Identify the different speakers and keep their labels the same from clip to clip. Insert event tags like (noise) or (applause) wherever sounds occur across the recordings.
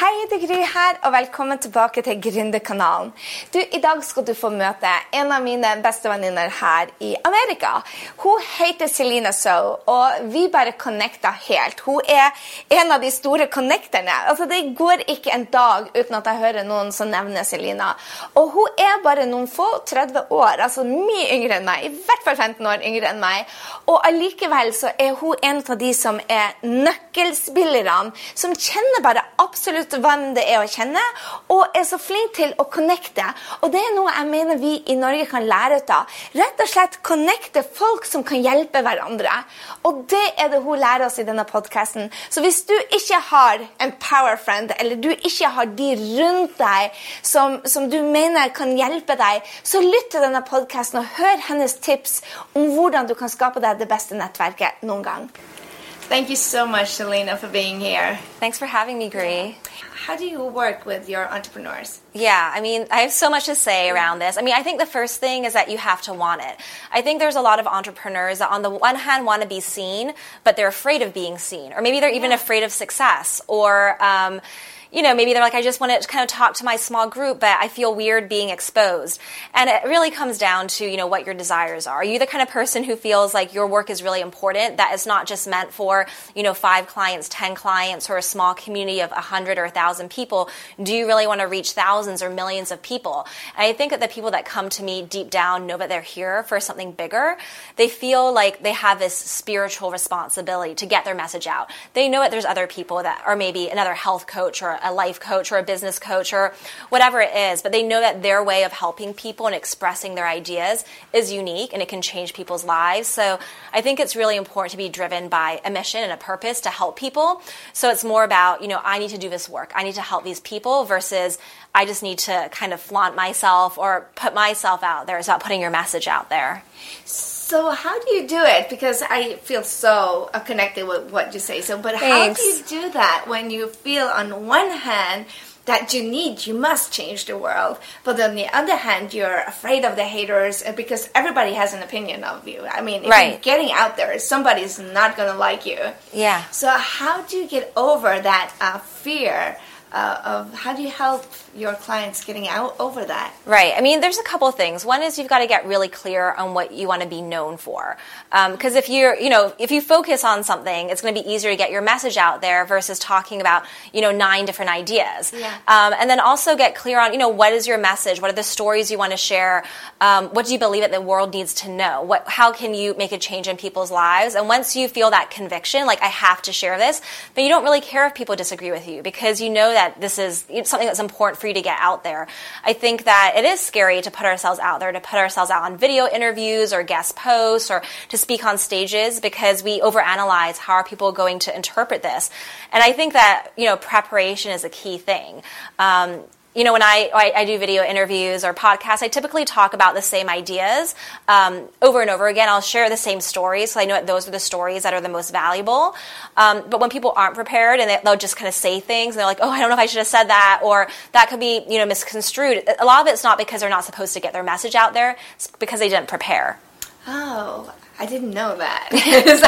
Speaker 1: Hei, det er Gry her, og velkommen tilbake til Gründerkanalen. Du, I dag skal du få møte en av mine beste venninner her i Amerika. Hun heter Selina So, og vi bare connecta helt. Hun er en av de store connecterne. Altså, Det går ikke en dag uten at jeg hører noen som nevner Selina. Og hun er bare noen få 30 år, altså mye yngre enn meg. I hvert fall 15 år yngre enn meg. Og allikevel så er hun en av de som er nøkkelspillerne, som kjenner bare absolutt hvem det er å kjenne, og er så flink til å connecte. Og det er noe jeg mener vi i Norge kan lære ut av. Rett og slett connecte folk som kan hjelpe hverandre. Og det er det hun lærer oss i denne podkasten. Så hvis du ikke har en power friend, eller du ikke har de rundt deg som, som du mener kan hjelpe deg, så lytt til denne podkasten og hør hennes tips om hvordan du kan skape deg det beste nettverket noen gang. Thank you so much, Selena, for being here.
Speaker 2: Thanks for having me, Gry.
Speaker 1: How do you work with your entrepreneurs?
Speaker 2: Yeah, I mean, I have so much to say around this. I mean, I think the first thing is that you have to want it. I think there's a lot of entrepreneurs that, on the one hand, want to be seen, but they're afraid of being seen, or maybe they're even yeah. afraid of success, or um, you know, maybe they're like, I just want to kind of talk to my small group, but I feel weird being exposed. And it really comes down to, you know, what your desires are. Are you the kind of person who feels like your work is really important, that it's not just meant for, you know, five clients, 10 clients, or a small community of 100 or 1,000 people? Do you really want to reach thousands or millions of people? And I think that the people that come to me deep down know that they're here for something bigger. They feel like they have this spiritual responsibility to get their message out. They know that there's other people that are maybe another health coach or a life coach or a business coach or whatever it is, but they know that their way of helping people and expressing their ideas is unique and it can change people's lives. So I think it's really important to be driven by a mission and a purpose to help people. So it's more about, you know, I need to do this work. I need to help these people versus I just need to kind of flaunt myself or put myself out there. It's about putting your message out there.
Speaker 1: So how do you do it? Because I feel so connected with what you say. So, but Thanks. how do you do that when you feel on one hand that you need, you must change the world, but on the other hand, you're afraid of the haters uh, because everybody has an opinion of you. I mean, if right. you're getting out there, somebody's not going to like you.
Speaker 2: Yeah.
Speaker 1: So how do you get over that uh, fear? Uh, of how do you help your clients getting out over that?
Speaker 2: Right. I mean, there's a couple of things. One is you've got to get really clear on what you want to be known for. Because um, if you're, you know, if you focus on something, it's going to be easier to get your message out there versus talking about, you know, nine different ideas.
Speaker 1: Yeah. Um,
Speaker 2: and then also get clear on, you know, what is your message? What are the stories you want to share? Um, what do you believe that the world needs to know? What, how can you make a change in people's lives? And once you feel that conviction, like I have to share this, then you don't really care if people disagree with you because you know that that this is something that's important for you to get out there. I think that it is scary to put ourselves out there, to put ourselves out on video interviews or guest posts or to speak on stages because we overanalyze how are people going to interpret this. And I think that, you know, preparation is a key thing. Um, you know, when I, I, do video interviews or podcasts, I typically talk about the same ideas um, over and over again. I'll share the same stories, so I know that those are the stories that are the most valuable. Um, but when people aren't prepared and they, will just kind of say things, and they're like, "Oh, I don't know if I should have said that," or that could be, you know, misconstrued. A lot of it's not because they're not supposed to get their message out there; it's because they didn't prepare.
Speaker 1: Oh, I didn't know that. (laughs)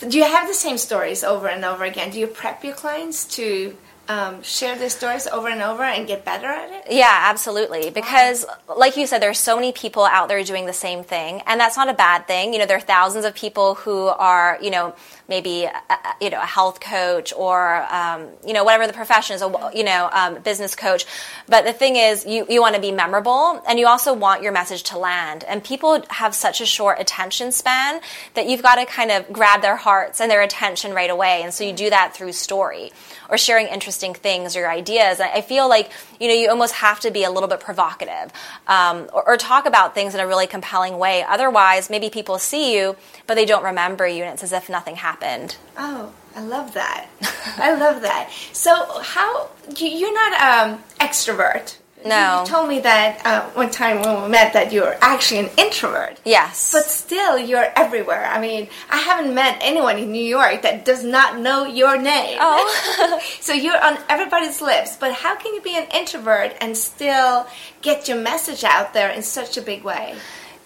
Speaker 1: like, do you have the same stories over and over again? Do you prep your clients to um, share their stories over and over and get better at it?
Speaker 2: Yeah, absolutely. Because, wow. like you said, there's so many people out there doing the same thing, and that's not a bad thing. You know, there are thousands of people who are, you know, maybe a, you know a health coach or um, you know whatever the profession is, a you know um, business coach. But the thing is, you you want to be memorable, and you also want your message to land. And people have such a short attention span that you've got to kind of grab their hearts and their attention right away. And so you do that through story or sharing interesting things or ideas. I feel like you know you almost have to be a little bit provocative um, or, or talk about things in a really compelling way. Otherwise, maybe people see you, but they don't remember you, and it's as if nothing happened.
Speaker 1: Oh, I love that. I love that. So, how you're not um extrovert?
Speaker 2: No.
Speaker 1: You told me that uh, one time when we met that you're actually an introvert.
Speaker 2: Yes.
Speaker 1: But still, you're everywhere. I mean, I haven't met anyone in New York that does not know your name.
Speaker 2: Oh. (laughs) (laughs)
Speaker 1: so you're on everybody's lips. But how can you be an introvert and still get your message out there in such a big way?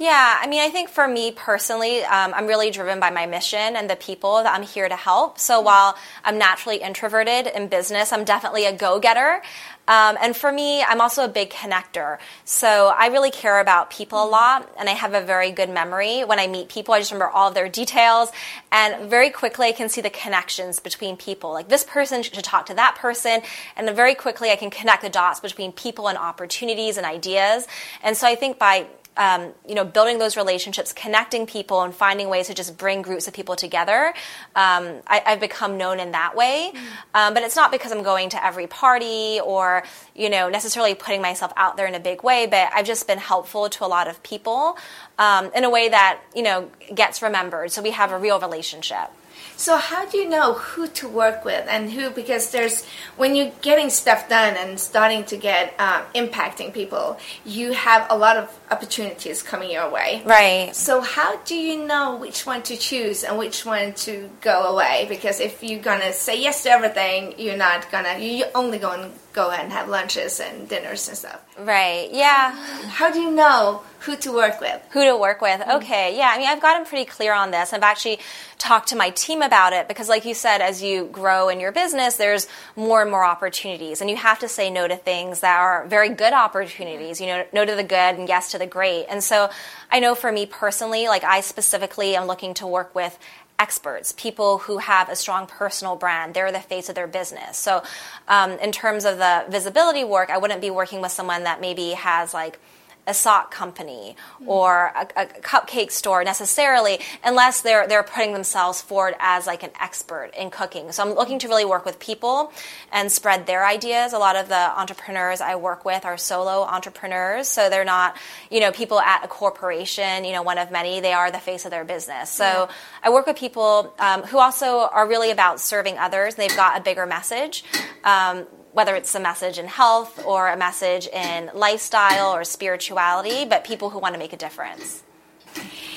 Speaker 2: Yeah, I mean, I think for me personally, um, I'm really driven by my mission and the people that I'm here to help. So while I'm naturally introverted in business, I'm definitely a go getter. Um, and for me, I'm also a big connector. So I really care about people a lot, and I have a very good memory. When I meet people, I just remember all of their details, and very quickly I can see the connections between people. Like this person should talk to that person, and then very quickly I can connect the dots between people and opportunities and ideas. And so I think by um, you know, building those relationships, connecting people, and finding ways to just bring groups of people together. Um, I, have become known in that way, mm. um, but it's not because I'm going to every party or you know necessarily putting myself out there in a big way. But I've just been helpful to a lot of people um, in a way that you know gets remembered. So we have a real relationship.
Speaker 1: So how do you know who to work with and who? Because there's when you're getting stuff done and starting to get um, impacting people, you have a lot of opportunities coming your way.
Speaker 2: Right.
Speaker 1: So how do you know which one to choose and which one to go away? Because if you're gonna say yes to everything, you're not gonna. You're only going to go and have lunches and dinners and stuff.
Speaker 2: Right. Yeah.
Speaker 1: How do you know who to work with?
Speaker 2: Who to work with? Okay. Yeah. I mean, I've gotten pretty clear on this. I've actually talked to my team about it because, like you said, as you grow in your business, there's more and more opportunities, and you have to say no to things that are very good opportunities. You know, no to the good and yes to the great. And so, I know for me personally, like I specifically am looking to work with experts, people who have a strong personal brand. They're the face of their business. So, um, in terms of the visibility work, I wouldn't be working with someone that maybe has like a sock company or a, a, cupcake store necessarily unless they're they're putting themselves forward as like an expert in cooking. So I'm looking to really work with people and spread their ideas. A lot of the entrepreneurs I work with are solo entrepreneurs, so they're not, you know, people at a corporation, you know, one of many. They are the face of their business. So yeah. I work with people um, who also are really about serving others. They've got a bigger message. Um, whether it's a message in health or a message in lifestyle or spirituality, but people who want to make a difference.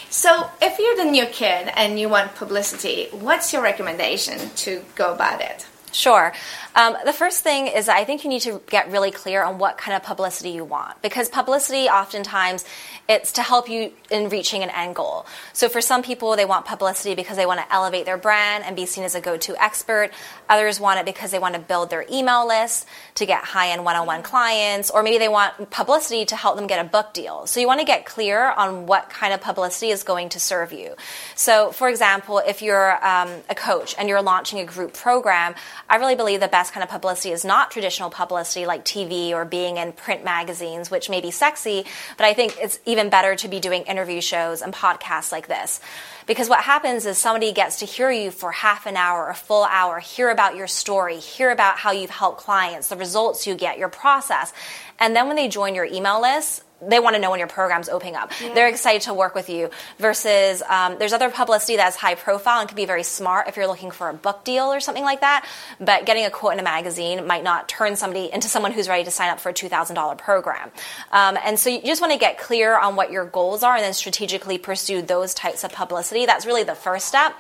Speaker 1: So, if you're the new kid and you want publicity, what's your recommendation to go about it?
Speaker 2: Sure. Um, the first thing is I think you need to get really clear on what kind of publicity you want because publicity oftentimes it's to help you in reaching an end goal. So for some people they want publicity because they want to elevate their brand and be seen as a go-to expert. Others want it because they want to build their email list to get high-end one-on-one clients or maybe they want publicity to help them get a book deal. So you want to get clear on what kind of publicity is going to serve you. So for example, if you're um, a coach and you're launching a group program, I really believe the best kind of publicity is not traditional publicity like TV or being in print magazines, which may be sexy, but I think it's even better to be doing interview shows and podcasts like this. Because what happens is somebody gets to hear you for half an hour, a full hour, hear about your story, hear about how you've helped clients, the results you get, your process. And then when they join your email list, they want to know when your program's opening up. Yeah. They're excited to work with you. Versus um, there's other publicity that's high profile and can be very smart if you're looking for a book deal or something like that. But getting a quote in a magazine might not turn somebody into someone who's ready to sign up for a two thousand dollar program. Um, and so you just want to get clear on what your goals are and then strategically pursue those types of publicity. That's really the first step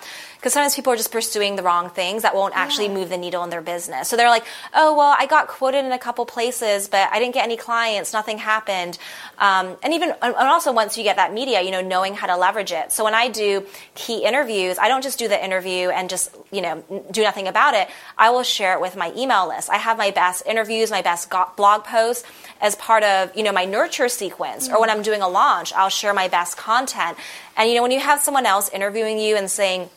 Speaker 2: because sometimes people are just pursuing the wrong things that won't actually move the needle in their business. So they're like, oh, well, I got quoted in a couple places, but I didn't get any clients, nothing happened. Um, and even, and also once you get that media, you know, knowing how to leverage it. So when I do key interviews, I don't just do the interview and just, you know, do nothing about it. I will share it with my email list. I have my best interviews, my best blog posts as part of, you know, my nurture sequence. Mm-hmm. Or when I'm doing a launch, I'll share my best content. And, you know, when you have someone else interviewing you and saying,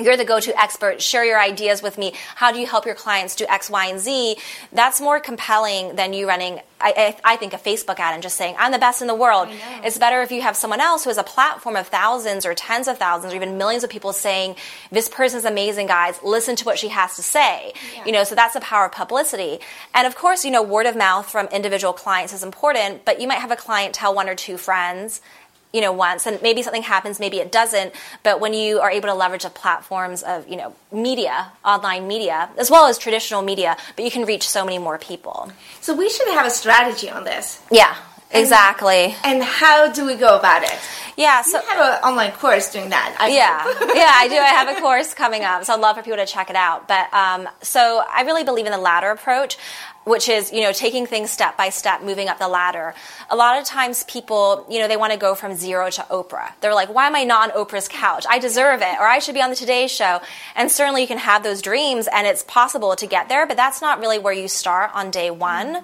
Speaker 2: you're the go-to expert. Share your ideas with me. How do you help your clients do x y and z? That's more compelling than you running I, I, think a facebook ad and just saying i'm the best in the world. It's better if you have someone else who has a platform of thousands or tens of thousands or even millions of people saying this person's amazing guys. Listen to what she has to say. Yeah. you know so that's the power of publicity. And of course you know word of mouth from individual clients is important but you might have a client tell one or two friends you know once and maybe something happens maybe it doesn't but when you are able to leverage the platforms of you know media online media as well as traditional media but you can reach so many more people
Speaker 3: So we should have a strategy on this.
Speaker 2: yeah exactly.
Speaker 3: And how do we go about it?
Speaker 2: yeah so
Speaker 3: You have an online course doing that. I
Speaker 2: yeah. (laughs) yeah i do. I have a course coming up so i'd love for people to check it out. But um, so i really believe in the ladder approach which is you know taking things step by step moving up the ladder. A lot of times people you know they want to go from zero to oprah. They're like why am i not on oprah's couch? I deserve it or i should be on the today show. And certainly you can have those dreams and it's possible to get there but that's not really where you start on day one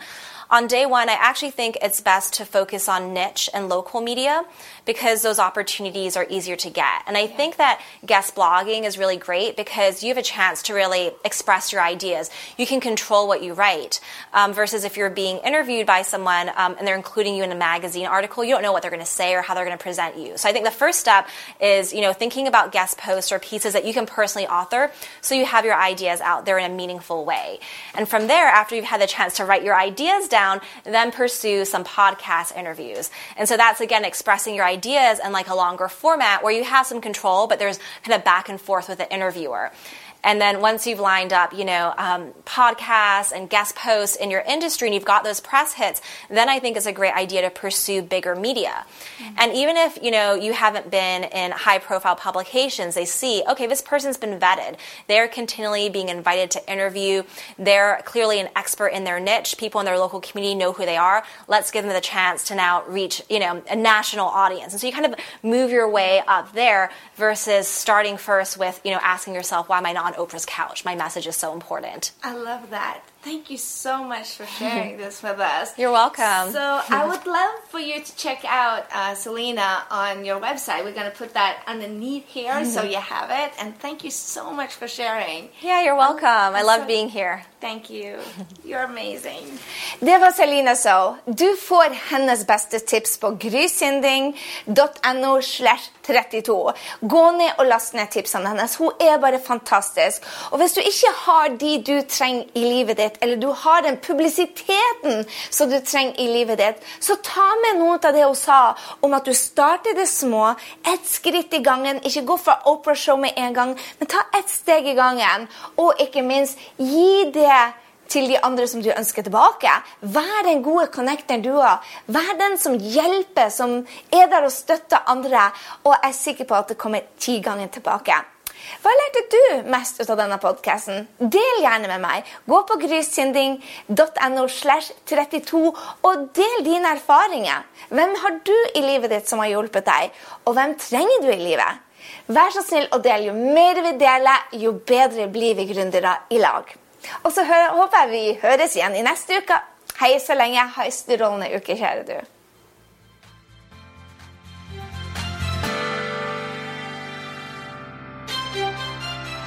Speaker 2: on day one, I actually think it's best to focus on niche and local media because those opportunities are easier to get. And I think that guest blogging is really great because you have a chance to really express your ideas. You can control what you write um, versus if you're being interviewed by someone um, and they're including you in a magazine article, you don't know what they're going to say or how they're going to present you. So I think the first step is, you know, thinking about guest posts or pieces that you can personally author so you have your ideas out there in a meaningful way. And from there, after you've had the chance to write your ideas down, then pursue some podcast interviews. And so that's again expressing your ideas in like a longer format where you have some control, but there's kind of back and forth with the interviewer. And then once you've lined up, you know, um, podcasts and guest posts in your industry and you've got those press hits, then I think it's a great idea to pursue bigger media. And even if, you know, you haven't been in high profile publications, they see, okay, this person's been vetted. They're continually being invited to interview. They're clearly an expert in their niche. People in their local community know who they are. Let's give them the chance to now reach, you know, a national audience. And so you kind of move your way up there versus starting first with, you know, asking yourself, why am I not Oprah's couch? My message is so important.
Speaker 3: I love that. Thank you so much for sharing (laughs) this with us.
Speaker 2: You're welcome.
Speaker 3: So I would love for you to check out uh, Selena on your website. We're going to put that underneath here so you have it. And thank you so much for sharing.
Speaker 2: Yeah, you're welcome. I love
Speaker 3: so-
Speaker 2: being here.
Speaker 3: Thank you. (laughs) You're amazing.
Speaker 1: Det var Selina så Du får hennes beste tips på grysynding.no slash 32. Gå ned og last ned tipsene hennes. Hun er bare fantastisk. Og hvis du ikke har de du trenger i livet ditt, eller du har den publisiteten som du trenger i livet ditt, så ta med noe av det hun sa om at du starter det små, ett skritt i gangen. Ikke gå fra Oprah Show med en gang, men ta ett steg i gangen. Og ikke minst, gi det til de andre som du ønsker tilbake. Vær den gode connectoren du har. Vær den som hjelper, som er der og støtter andre. Og jeg er sikker på at det kommer ti ganger tilbake. Hva lærte du mest ut av denne podkasten? Del gjerne med meg. Gå på grysynding.no slash 32 og del dine erfaringer. Hvem har du i livet ditt som har hjulpet deg? Og hvem trenger du i livet? Vær så snill og del. Jo mer vi deler, jo bedre blir vi gründere i lag. Og så håper jeg vi høres igjen i neste uke. Hei så lenge. Ha en strålende uke, kjære du.